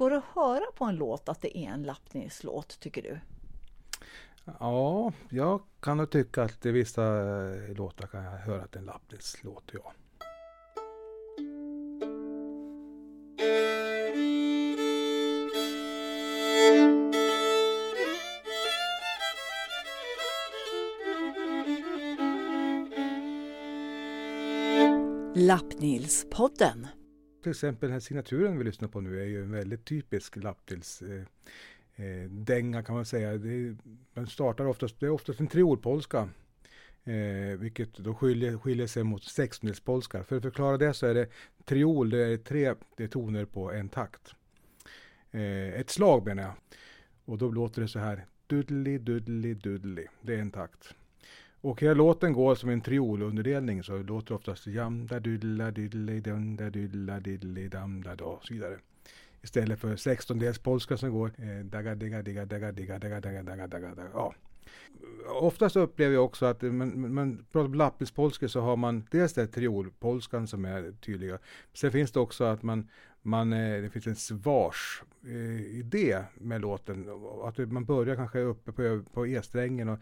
Går det att höra på en låt att det är en Lappnilslåt, tycker du? Ja, jag kan nog tycka att i vissa eh, låtar kan jag höra att det är en Lappnilslåt, ja. Lappnilspodden. Till exempel den här signaturen vi lyssnar på nu är ju en väldigt typisk lapptils eh, eh, dänga kan man säga. Det, man startar oftast, det är oftast en triolpolska. Eh, vilket då skiljer, skiljer sig mot sextondelspolska. För att förklara det så är det triol, det är tre det är toner på en takt. Eh, ett slag menar jag. Och då låter det så här. Dudli, dudli, dudli. Det är en takt. Och hela låten går som en triolunderdelning så det låter oftast jam da dilla didli dum da dilla didli dam da da och så vidare. Istället för sextondels polska som går eh, daga digga digga daga digga daga daga daga daga daga. Ja. Oftast upplever jag också att eh, man, man pratar om lappispolska så har man dels det triolpolskan som är tydliga. Sen finns det också att man, man eh, det finns en svars-idé eh, med låten. Att man börjar kanske uppe på, på E-strängen och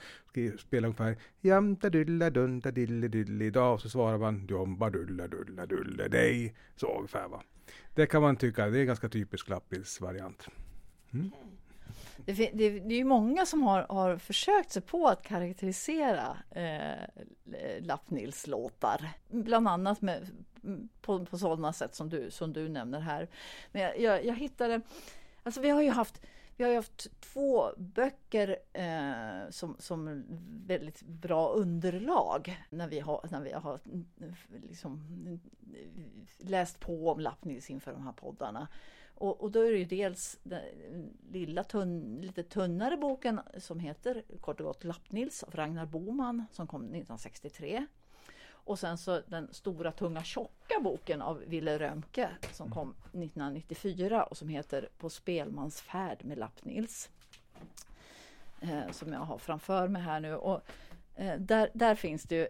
spelar ungefär jam da dulla dun da dille dille da och så svarar man jom ba dulla dulla dulle dig. Så ungefär va. Det kan man tycka, det är en ganska typisk lappbilsvariant. Mm. Det, det, det, är ju många som har, har försökt sig på att karaktärisera eh, Lappnils låtar. Bland annat med, på, på sådana sätt som du, som du nämner här. Men jag, jag, jag hittade, alltså vi har ju haft vi har haft två böcker eh, som, som väldigt bra underlag när vi har, när vi har liksom, läst på om Lappnils inför de här poddarna. Och, och, då är det ju dels den lilla tunn, lite tunnare boken som heter kort och gott Lappnils av Ragnar Boman som kom 1963. Och sen så den stora tunga tjocka boken av Ville Römke som kom 1994 och som heter På spelmansfärd med Lappnils. Eh, som jag har framför mig här nu. Och, eh, där, där finns det ju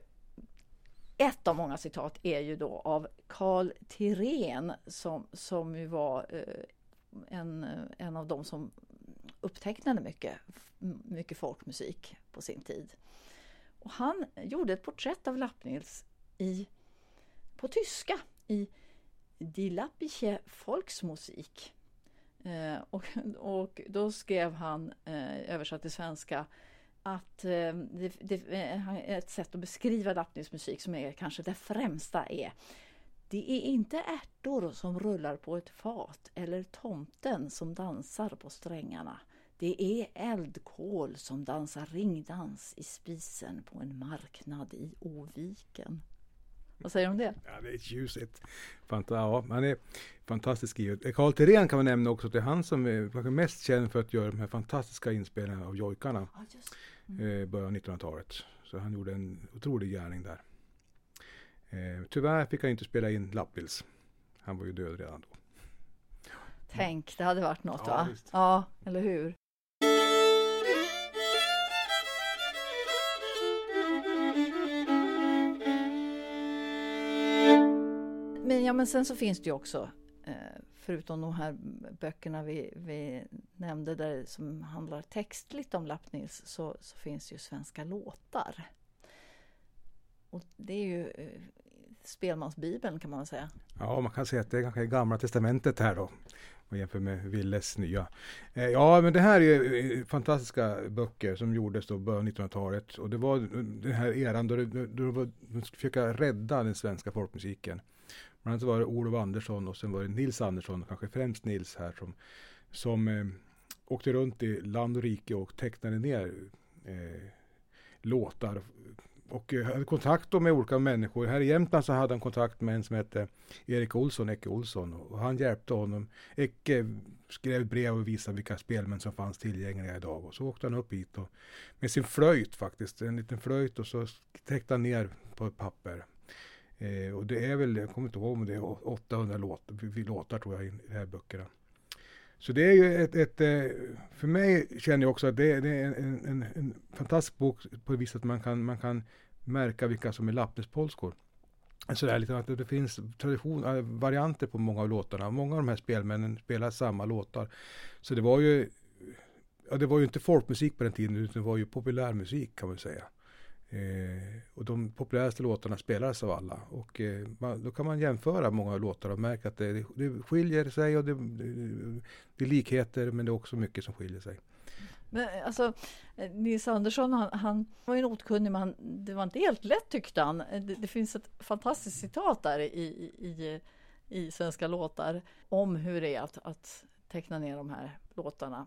ett av många citat är ju då av Karl Tirén som, som ju var eh, en, eh, en av de som upptecknade mycket, mycket folkmusik på sin tid. Och han gjorde ett porträtt av Lappnils i, på tyska i Die Lappische Volksmusik. Eh, och, och då skrev han, eh, översatt till svenska, att eh, det, det, är ett sätt att beskriva Lappnils musik som är kanske det främsta är det är inte ärtor som rullar på ett fat eller tomten som dansar på strängarna. Det är eldkol som dansar ringdans i spisen på en marknad i Oviken. Vad säger du om det? Ja, det är tjusigt. Fanta ja, han är fantastiskt skrivet. Karl Thyrén kan man nämna också. Det är han som är mest känd för att göra de här fantastiska inspelningarna av jojkarna. Ja. Eh, början av 1900-talet. Så han gjorde en otrolig gärning där. Eh, tyvärr fick han inte spela in Lappils. Han var ju död redan då. Tänk, det hade varit något ja, va? Visst. Ja, eller hur? Men, ja, men sen så finns det ju också, eh, förutom de här böckerna vi, vi nämnde där som handlar textligt om Lappnils, så, så finns ju svenska låtar. Och det är ju eh, spelmansbibeln kan man säga. Ja, man kan säga att det är kanske gamla testamentet här då. Och jämför med Willes nya. Eh, ja, men det här är eh, fantastiska böcker som gjordes då början av 1900-talet. Och det var den här eran då, det, då, var, de skulle försöka rädda den svenska folkmusiken. Bland annat var det Olof Andersson och sen var det Nils Andersson, kanske främst Nils här, som, som eh, åkte runt i land och rike och tecknade ner eh, låtar och eh, hade kontakt med olika människor. Här i Jämtland så hade han kontakt med en som hette Erik Olsson, Ecke Olsson. Och han hjälpte honom. Ecke skrev brev och visade vilka spelmän som fanns tillgängliga idag. Och så åkte han upp hit och, med sin flöjt faktiskt. En liten flöjt och så täckte han ner på ett papper. Eh, och det är väl, jag kommer inte ihåg om det är 800 låt, låtar tror jag i de här böckerna. Så det är ju ett, ett, eh, för mig känner jag också att det, det är en, en, en, fantastisk bok på det viset att man kan, man kan märka vilka som är lappnespolskor. sådär, lite liksom att det finns tradition, eh, varianter på många av låtarna. Många av de här spelmännen spelar samma låtar. Så det var ju, ja, det var ju inte folkmusik på den tiden, utan det var ju populärmusik kan man säga. Eh, och de populäraste låtarna spelades av alla. Och eh, man, då kan man jämföra många låtar och märka att det, det skiljer sig och det, det, det är likheter men det är också mycket som skiljer sig. Men alltså, eh, Nils Andersson, han, han var ju en men man. det var inte helt lätt tyckte han. Eh, det, det finns ett fantastiskt citat där i, i, i Svenska låtar om hur det är att, att teckna ner de här låtarna.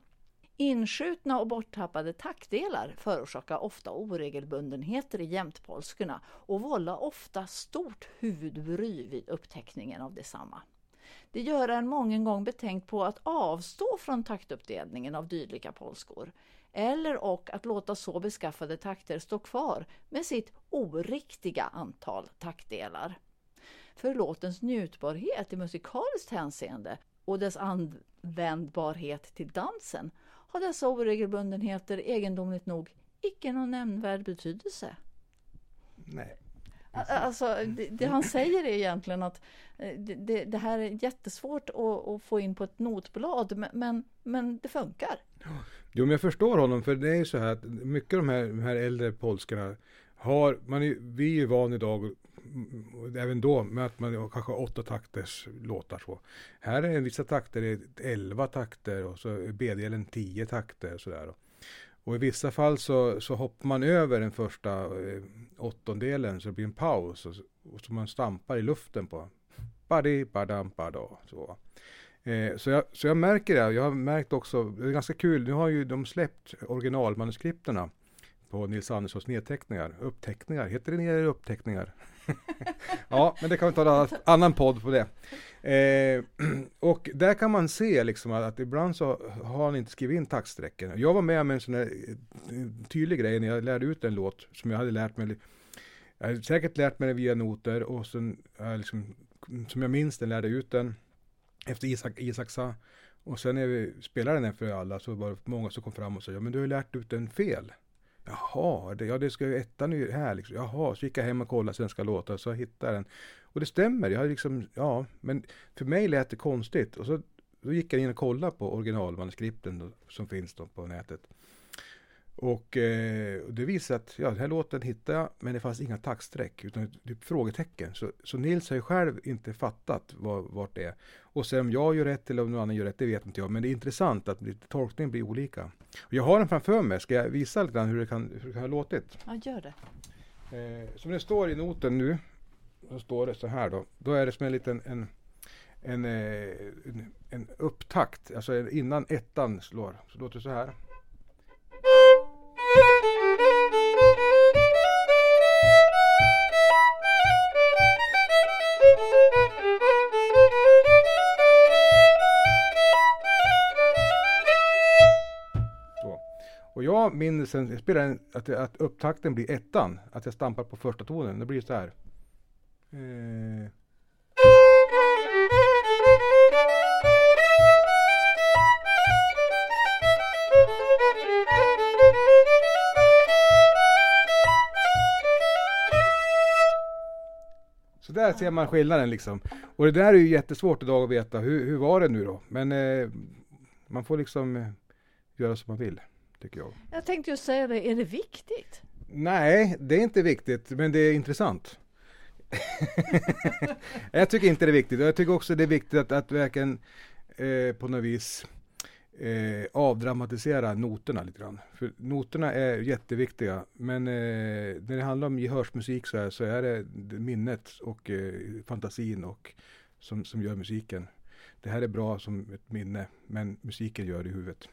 Inskjutna och borttappade taktdelar förorsakar ofta oregelbundenheter i jämtpolskorna och vållar ofta stort huvudbry vid uppteckningen av detsamma. Det gör en många gång betänkt på att avstå från taktuppdelningen av dylika polskor eller och att låta så beskaffade takter stå kvar med sitt oriktiga antal taktdelar. För låtens njutbarhet i musikaliskt hänseende och dess användbarhet till dansen har dessa oregelbundenheter egendomligt nog icke någon nämnvärd betydelse. Nej. Alltså, det, det, han säger är egentligen att eh, det, det här är jättesvårt att, att, få in på ett notblad, men, men det funkar. Jo, men jag förstår honom, för det är ju så här att mycket av de här, de här äldre polskarna har, man är, vi är ju van idag, även då, med att man har kanske åtta takters låtar så. Här är vissa takter är elva takter och så är B-delen tio takter och sådär. Och i vissa fall så, så hoppar man över den första eh, åttondelen så det blir en paus och, och så man stampar i luften på badi badam bada. Så. Eh, så, jag, så jag märker det. Jag har märkt också, det är ganska kul, nu har ju de släppt originalmanuskripterna på Nils Anderssons nedteckningar. Uppteckningar, heter det ner uppteckningar? ja, men det kan vi ta en annan podd på det. Eh, och där kan man se liksom att, att, ibland så har han inte skrivit in taktsträcken. Jag var med om en sån där eh, tydlig grej när jag lärde ut en låt som jag hade lärt mig. Jag hade säkert lärt mig den via noter och sen liksom, som jag minns den lärde ut den efter Isak, Isaksa. Och sen när vi spelade den för alla så var det många som kom fram och sa ja men du har lärt ut den fel. Jaha, det, ja det ska ju ettan är här liksom. Jaha, så gick jag hem och kollade svenska låtar så hittade jag den. Och det stämmer, jag liksom, ja, men för mig lät det konstigt. Och så då gick jag in och kollade på originalmanuskripten då, som finns då på nätet. Och eh, det visade att ja, den här låten hittade jag, men det fanns inga taktstreck utan ett, typ frågetecken. Så, så Nils har ju själv inte fattat var, vart det är. Och sen om jag gör rätt eller om någon annan gör rätt, det vet inte jag. Men det är intressant att tolkningen blir olika. Och jag har den framför mig, ska jag visa lite grann hur det kan, hur det kan ha låtit? Ja, gör det. Eh, som det står i noten nu, så står det så här då. Då är det som en liten en, en, eh, en, en upptakt, alltså innan ettan slår. Så låter det så här. Och jag minns sen, jag spelar en, att, att upptakten blir ettan, att jag stampar på första tonen. Det blir så här. Eh. Så där ser man skillnaden liksom. Och det där är ju jättesvårt idag att veta. Hur, hur var det nu då? Men eh, man får liksom eh, göra som man vill tycker jag. Jag tänkte just säga det, är det viktigt? Nej, det är inte viktigt, men det är intressant. jag tycker inte det är viktigt. Jag tycker också det är viktigt att, att verkligen eh, på något vis eh, avdramatisera noterna lite grann. För noterna är jätteviktiga, men eh, när det handlar om gehörsmusik så, här, så är det minnet och eh, fantasin och som, som gör musiken. Det här är bra som ett minne, men musiken gör det i huvudet.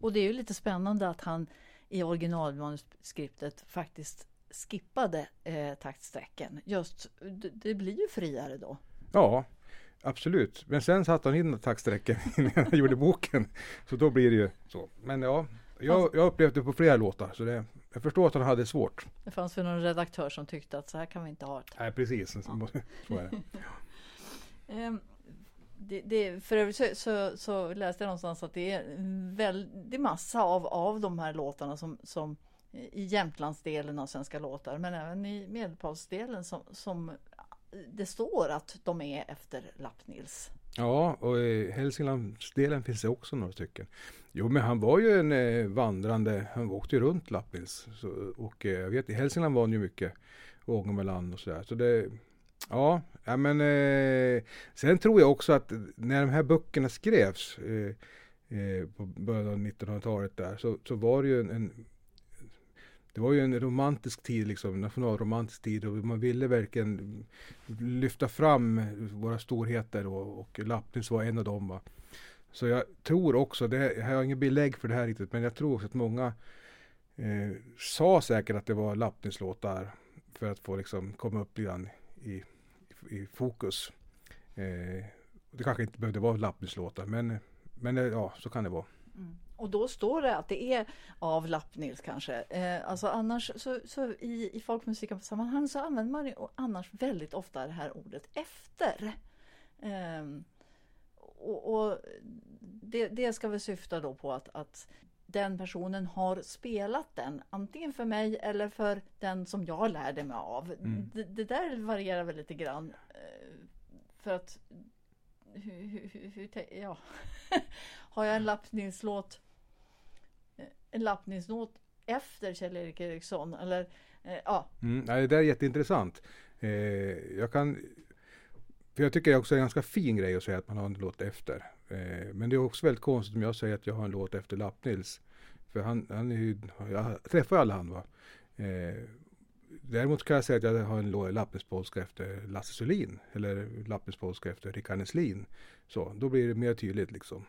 Och det är ju lite spännande att han i originalmanuskriptet faktiskt skippade eh, taktsträcken. Just, det, det, blir ju friare då. Ja, absolut. Men sen satte han in taktsträcken innan han gjorde boken. Så då blir det ju så. Men ja, jag, jag upplevde det på flera låtar. Så det, jag förstår att han hade svårt. Det fanns väl någon redaktör som tyckte att så här kan vi inte ha det. Nej, precis. Ja. Så är det. um, det, det, för övrigt så, så, så, läste jag någonstans att det är en väldig massa av, av de här låtarna som, som i Jämtlandsdelen av Svenska låtar men även i Medelpadsdelen som, som det står att de är efter Lappnils. Ja, och i Hälsinglandsdelen finns det också några stycken. Jo, men han var ju en eh, vandrande, han åkte ju runt Lappnils. Så, och eh, jag vet, i Hälsingland var han ju mycket, Ångermanland och sådär. Så det, ja, ja men eh, sen tror jag också att när de här böckerna skrevs eh, eh på början av 1900-talet där så, så var det ju en, en det var ju en romantisk tid, liksom, nationalromantisk tid och man ville verkligen lyfta fram våra storheter och, och Lappnäs var en av dem. Va? Så jag tror också, det, jag har inget belägg för det här riktigt, men jag tror också att många eh, sa säkert att det var Lappnäs-låtar för att få liksom komma upp lite i, i fokus. Eh, det kanske inte behövde vara Lappnäs-låtar, men, men eh, ja, så kan det vara. Mm. Och då står det att det är av Lappnils kanske. Eh, alltså annars så, så i, i folkmusiksammanhang så använder man ju annars väldigt ofta det här ordet efter. Eh, och, och det, det, ska väl syfta då på att, att den personen har spelat den, antingen för mig eller för den som jag lärde mig av. Mm. Det, det, där varierar väl lite grann. Eh, för att hur, hur, hur, ja. har jag en lappningslåt en lappningsnåt efter Kjell-Erik Eriksson. Eller, eh, ja. Mm, det där är jätteintressant. Eh, jag kan för jag tycker det också är en ganska fin grej att säga att man har en låt efter. Eh, men det är också väldigt konstigt om jag säger att jag har en låt efter Lappnils. För han, han är ju, jag träffar ju alla han va. Eh, däremot kan jag säga att jag har en Lappnilspolska efter Lasse Sulin. Eller Lappnilspolska efter Rickard Neslin. Så, då blir det mer tydligt liksom.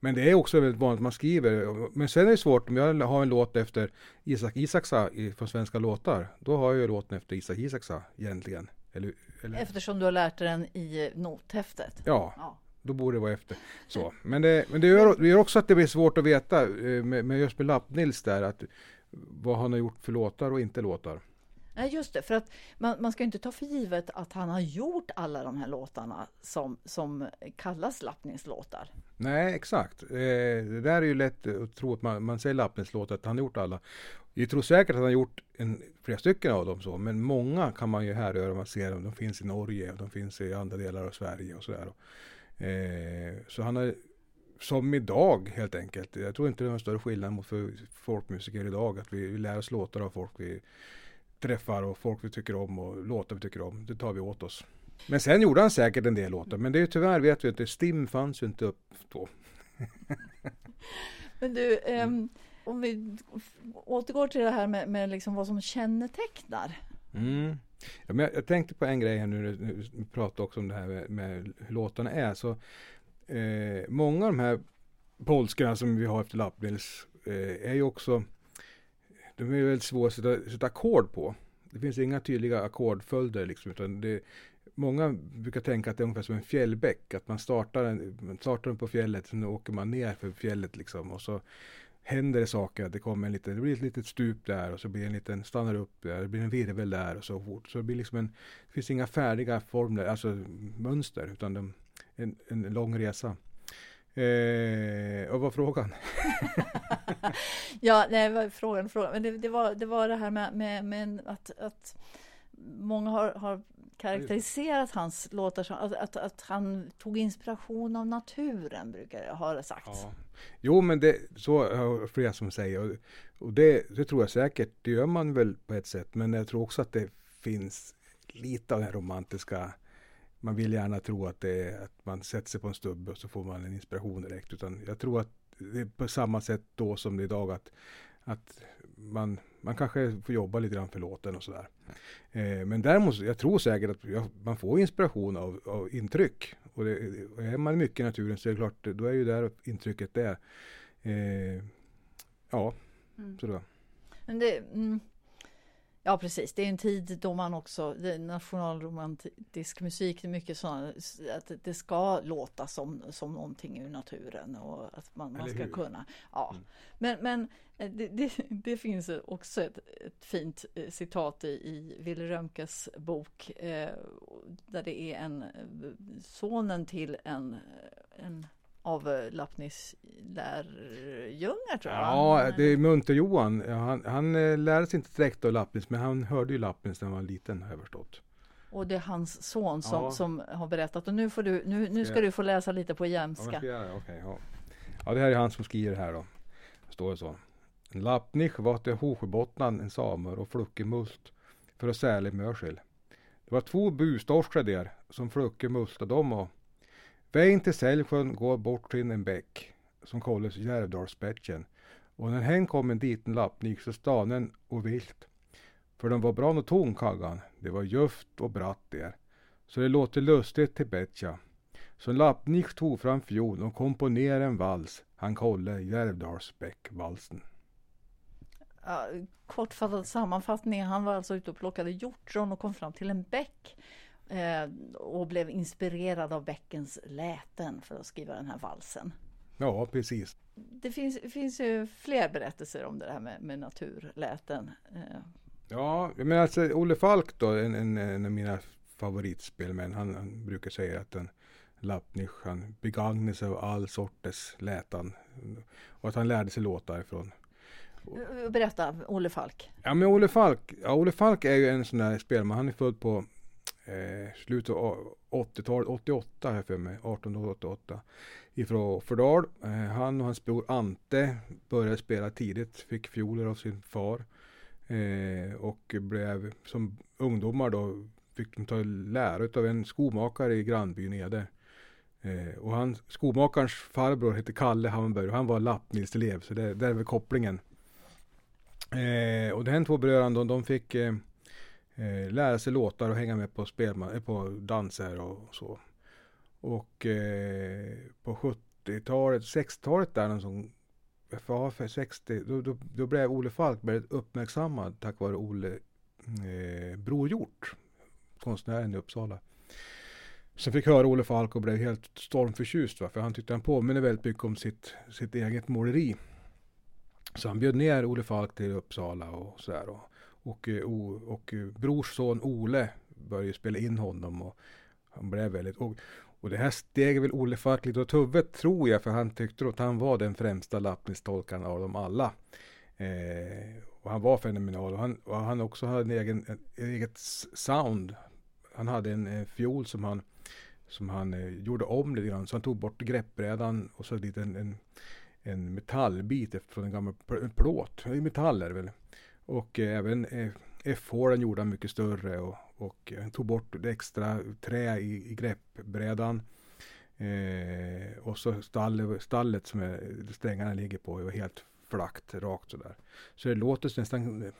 Men det är också väldigt vanligt att man skriver. Men sen är det svårt om jag har en låt efter Isak Isaksa från Svenska låtar. Då har jag ju låten efter Isak Isaksa egentligen. Eller, eller... Eftersom du har lärt dig den i nothäftet? Ja, ja. då borde det vara efter. Så. Men, det, men det, gör, det gör också att det blir svårt att veta eh, med, med just med Lappnils där. Att, vad han har gjort för låtar och inte låtar. Nej, just det. För att man, man ska inte ta för givet att han har gjort alla de här låtarna som, som kallas lappningslåtar. Nej, exakt. Eh, det där är ju lätt att tro att man, man säger lappningslåtar, att han har gjort alla. Vi tror säkert att han har gjort en, flera stycken av dem så, men många kan man ju härröra. Man ser dem, de finns i Norge och de finns i andra delar av Sverige och sådär. Eh, så han har som idag helt enkelt. Jag tror inte det är någon större skillnad mot för folkmusiker idag. Att vi, vi lär oss låtar av folk vi träffar och folk vi tycker om och låtar vi tycker om. Det tar vi åt oss. Men sen gjorde han säkert en del låtar. Men det är tyvärr vet vi inte. Stim fanns ju inte upp då. men du, um, om vi återgår till det här med, med liksom vad som kännetecknar. Mm. Ja, men jag, jag, tänkte på en grej här nu, vi pratade också om det här med, med hur låtarna är. Så, eh, många av de här polskorna som vi har efter Lappnils eh, är ju också de är väldigt svåra att sätta, sätta ackord på. Det finns inga tydliga ackordföljder liksom, utan det, många brukar tänka att det är ungefär som en fjällbäck, att man startar, en, man startar den på fjället, sen åker man ner för fjället liksom och så händer det saker, det kommer en liten, det blir ett litet stup där och så blir en liten, stannar upp där, det blir en virvel där och så fort. Så det blir liksom en, det finns inga färdiga formler, alltså mönster, utan de, en, en lång resa. Eh, vad var frågan? ja, nej, var frågan, frågan. Men det, det, var, det var det här med, med, med att, att många har, har karaktäriserat hans låtar som att, att, att, han tog inspiration av naturen, brukar jag ha sagt. Ja. Jo, men det, så har flera som säger. Och, och det, det tror jag säkert, det gör man väl på ett sätt. Men jag tror också att det finns lite av den romantiska man vill gärna tro att, det är, att man sätter sig på en stubbe och så får man en inspiration direkt. Utan jag tror att det är på samma sätt då som det är idag. Att, att man, man kanske får jobba lite grann för låten och sådär. Eh, men däremot, jag tror säkert att jag, man får inspiration av, av intryck. Och, det, och är man mycket i naturen så är det klart, då är ju där intrycket det. Eh, ja, mm. så då. Men det, mm, Ja precis, det är en tid då man också, nationalromantisk musik, det är mycket så att det ska låta som, som någonting ur naturen och att man, man ska kunna. Ja. Mm. Men, men eh, det, det, det, finns också ett, ett fint eh, citat i, i Wille Römkes bok eh, där det är en eh, sonen till en, en av eh, Lappnis lärjungar tror jag. Ja, det är Munter-Johan. Han, han eh, lärde sig inte direkt av Lappnis, men han hörde ju Lappnis när han var liten har jag förstått. Och det är hans son som, Ja. som har berättat. Och nu, får du, nu, nu ska du få läsa lite på Ja, jämska. det? Okej, ja. ja, det här är han som skriver här då. Står det så. Lappnich var till Horsjöbottnan en samer och flucke must för att säla mörskill. Det var två bustorskar där som flucke musta dem och vägen till Säljsjön går bort till en bäck som kallas Järvdalsbäcken. Och när hen kom en liten lappnik så stanen och vilt. För den var bra och tom kaggan. Det var ljuft och bratt där. Så det låter lustigt till Betja. Så lappnik tog fram fiol och komponerade en vals. Han kallade Järvdalsbäckvalsen. Ja, kortfattad sammanfattning. Han var alltså ute och plockade hjortron och kom fram till en bäck. Eh, och blev inspirerad av bäckens läten för att skriva den här valsen. Ja, precis. Det finns, finns ju fler berättelser om det här med, med naturläten. Eh, Ja, men alltså Olle Falk då, en, en, en av mina favoritspelmän. Han, han brukar säga att en Lappnich, han begagnar sig av all sorters lätan. Och att han lärde sig låtar ifrån berätta, Olle Falk. Ja men Olle Falk, ja, Olle Falk är ju en sån där spelman. Han är född på eh, slutet av 80-talet, 88 här för mig, 1888. Ifrån Fördal. Eh, han och hans bror Ante började spela tidigt, fick fioler av sin far. Eh, och blev som ungdomar då fick de ta lära av en skomakare i grannbyn Ede. Eh, och han, skomakarens farbror hette Kalle Hammarberg och han var Lappnils-elev så det, där är väl kopplingen. Eh, och de här två bröderna de, de fick eh, eh, lära sig låtar och hänga med på, spelman, eh, på danser och så. Och eh, på 70-talet, 60-talet där någon som för, för 60, då, då, då blev Olle Falk väldigt uppmärksammad tack vare Olle eh, Brojort, konstnären i Uppsala. Sen fick höra Olle Falk och blev helt stormförtjust va? för han tyckte han påminner väldigt mycket om sitt, sitt eget måleri. Så han bjöd ner Olle Falk till Uppsala och sådär. Och, och, eh, och, och brors son Ole började spela in honom och han blev väldigt... Och, och det här steg väl Olle Falk lite åt huvudet tror jag för han tyckte att han var den främsta lappnistolkaren av dem alla. Eh, och han var fenomenal och han, och han också hade en egen, en, eget sound. Han hade en, en fiol som han, som han eh, gjorde om lite grann så han tog bort greppbrädan och så lite en, en en metallbit från en gammal en plåt. Metall är det väl. Och eh, även eh, F-hålen gjorde han mycket större och, och han tog bort det extra trä i, i greppbrädan. Eh, och så stallet, stallet som är, strängarna ligger på är helt flackt rakt sådär. Så det låter nästan,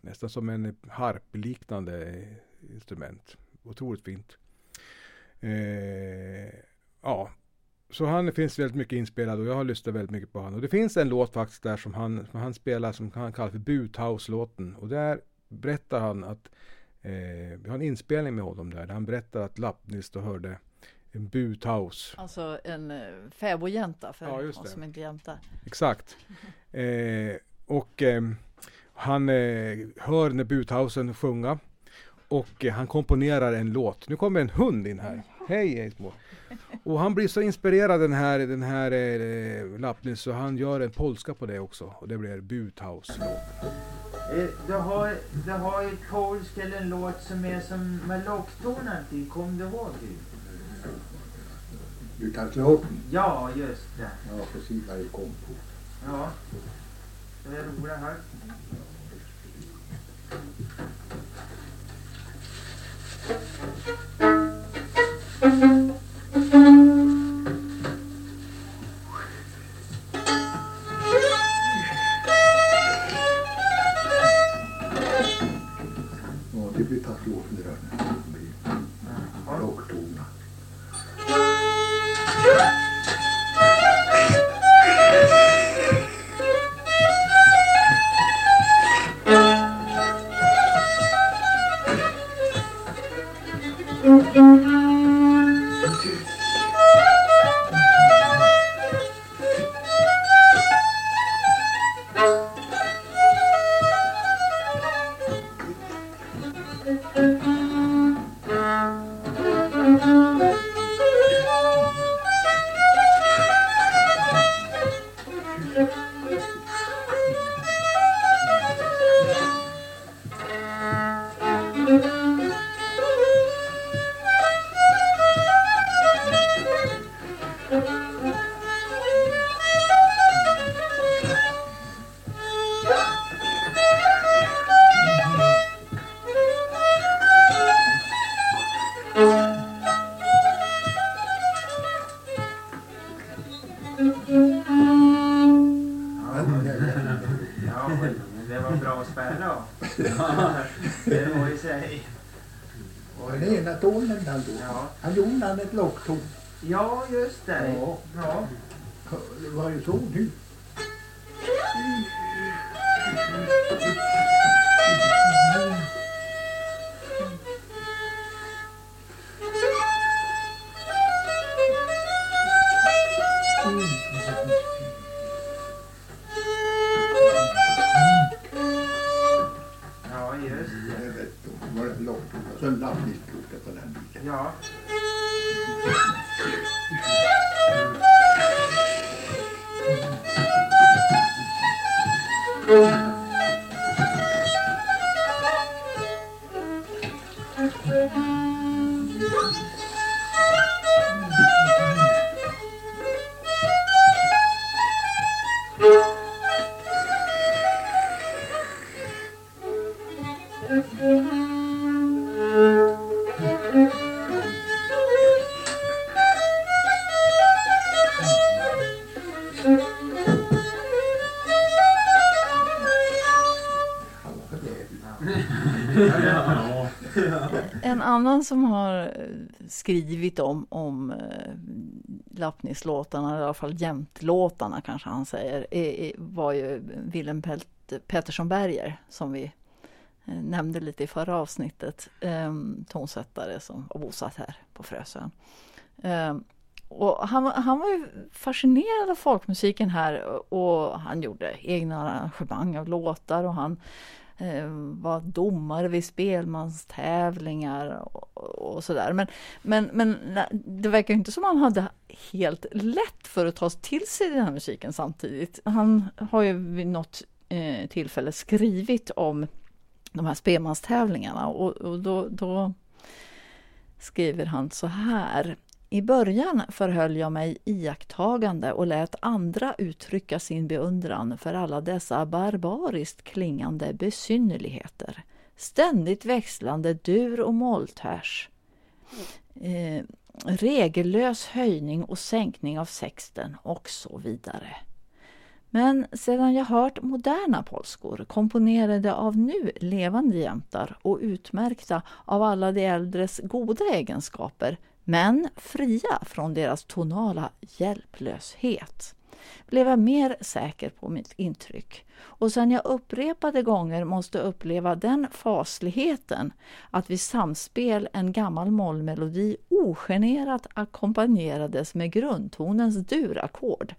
nästan som en harpliknande eh, instrument. Otroligt fint. Eh, ja, så han finns väldigt mycket inspelad och jag har lyssnat väldigt mycket på honom. Och det finns en låt faktiskt där som han, som han spelar som han kallar för Buthouse-låten. Och där berättar han att eh, vi har en inspelning med honom där. där han berättar att Lappnis då hörde en Buthouse. Alltså en eh, fäbodjänta för Ja, oss som inte jämtar. Exakt. Eh, och eh, han eh, hör när Buthausen sjunga. Och eh, han komponerar en låt. Nu kommer en hund in här. Hej hej små. Och han blir så inspirerad den här, den här eh, Lappnis så han gör en polska på det också. Och det blir Buthouse-låt. Eh, Du har, du har ett polsk eller en låt som är som med locktoner till. Kommer du ihåg det? Utlandslåten? Ja, just det. Ja, precis vad jag kom på. Ja. Det är roligt här. Det var ju så En annan som har eh, skrivit om, om eh, Lappnislåtarna, eller i alla fall jämtlåtarna kanske han säger, är, är, var ju Willem Pelt- Pettersson Berger som vi Eh, nämnde lite i förra avsnittet. Eh, tonsättare som var bosatt här på Frösön. Eh, och han, var- han var ju fascinerad av folkmusiken här och han gjorde egna arrangemang av låtar och han eh, var domare vid spelmanstävlingar och, och sådär. Men, men, men det verkar ju inte som han hade helt lätt för att ta till sig den här musiken samtidigt. Han har ju vid något eh, tillfälle skrivit om de här spelmanstävlingarna och, och då, då skriver han så här. I början förhöll jag mig iakttagande och lät andra uttrycka sin beundran för alla dessa barbariskt klingande besynnerligheter. Ständigt växlande dur och molltärs. Eh, regellös höjning och sänkning av sexten och så vidare. Men sedan jag hört moderna polskor komponerade av nu levande jämtar och utmärkta av alla de äldres goda egenskaper men fria från deras tonala hjälplöshet blev jag mer säker på mitt intryck. Och sen jag upprepade gånger måste uppleva den fasligheten att vid samspel en gammal mollmelodi ogenerat ackompanjerades med grundtonens durackord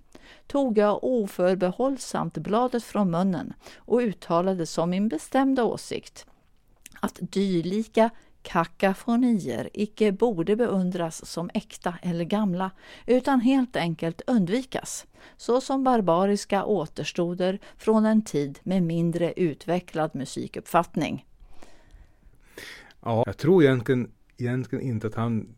tog jag oförbehållsamt bladet från munnen och uttalade som min bestämda åsikt att dylika kakafonier icke borde beundras som äkta eller gamla utan helt enkelt undvikas, såsom barbariska återstoder från en tid med mindre utvecklad musikuppfattning. Ja, jag tror egentligen, egentligen inte att han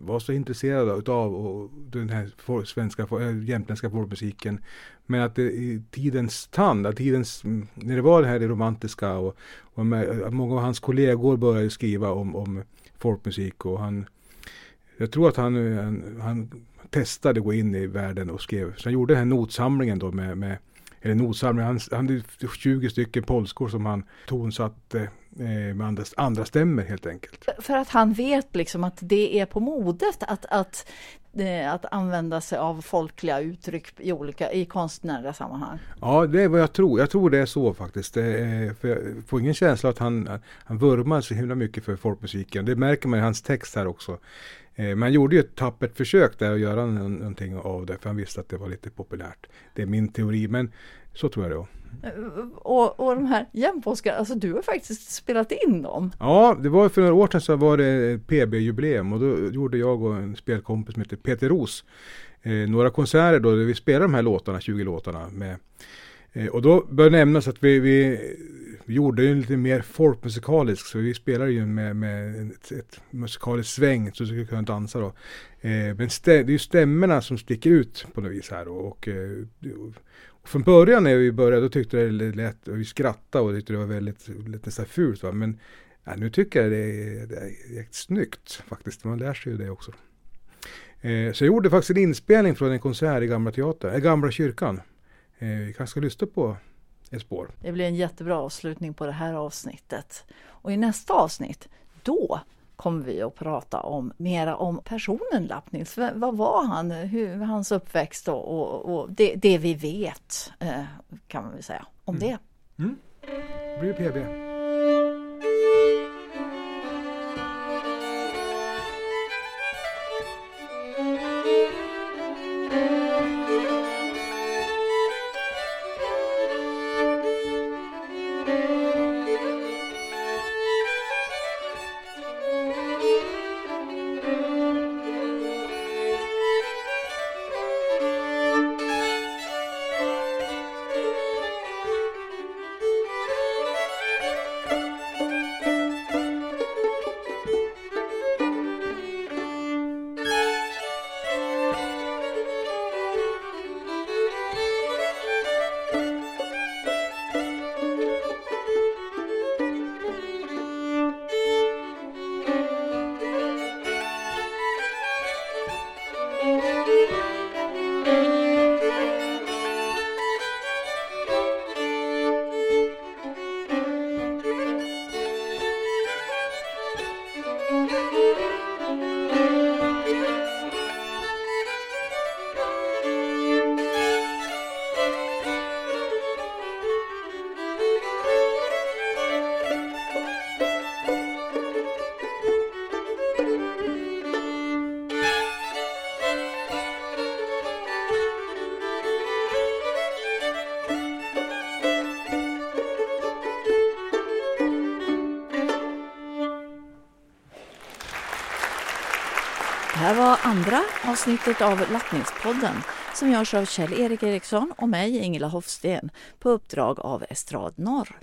var så intresserad utav och den här for, svenska, äh, jämtländska folkmusiken. Men att det i tidens tand, att tidens, mm, när det var det här det romantiska och, och med, många av hans kollegor började skriva om, om folkmusik och han jag tror att han, eh, han, han testade att gå in i världen och skrev. Så han gjorde den här notsamlingen då med, med eller notsamling, han, han hade 20 stycken polskor som han tonsatte eh, med andra, andra stämmer helt enkelt. För att han vet liksom att det är på modet att, att, eh, att använda sig av folkliga uttryck i olika i konstnärliga sammanhang. Ja, det är vad jag tror. Jag tror det är så faktiskt. Det är, för jag får ingen känsla att han, han vurmar så himla mycket för folkmusiken. Det märker man i hans text här också. Eh, Men han gjorde ju ett tappert försök där att göra nå- någonting av det, för han visste att det var lite populärt. Det är min teori, men så tror jag det var. Och, och de här jämtpolska, alltså du har faktiskt spelat in dem. Ja, det var för några år sedan så var det PB-jubileum och då gjorde jag och en spelkompis som heter Peter Ros eh, några konserter då där vi spelade de här låtarna, 20 låtarna. Med, eh, Eh, och då bör nämnas att vi, vi, vi gjorde ju lite mer folkmusikalisk så vi spelade ju med, med ett, ett musikaliskt sväng så vi skulle kunna dansa då. Eh, men stä, det är ju stämmorna som sticker ut på något vis här då, och och från början när vi började då tyckte det lät, och vi skrattade och tyckte det var väldigt, lite så här fult va? men Ja, nu tycker jag det är, det är jäkligt snyggt faktiskt. Man lär sig ju det också. Eh, så jag gjorde faktiskt en inspelning från en konsert i Gamla Teatern, äh, Gamla kyrkan. Eh, vi kanske ska lyssna på ett spår. Det blir en jättebra avslutning på det här avsnittet. Och i nästa avsnitt, då kommer vi att prata om mera om personen Lappnils. Vad var han? Hur, hans uppväxt och, och, och det, det, vi vet eh, kan man väl säga om mm. det. Mm. Det blir PB. Andra avsnittet av Lappningspodden som görs av Kjell-Erik Eriksson och mig, Ingela Hofsten, på uppdrag av Estrad Norr.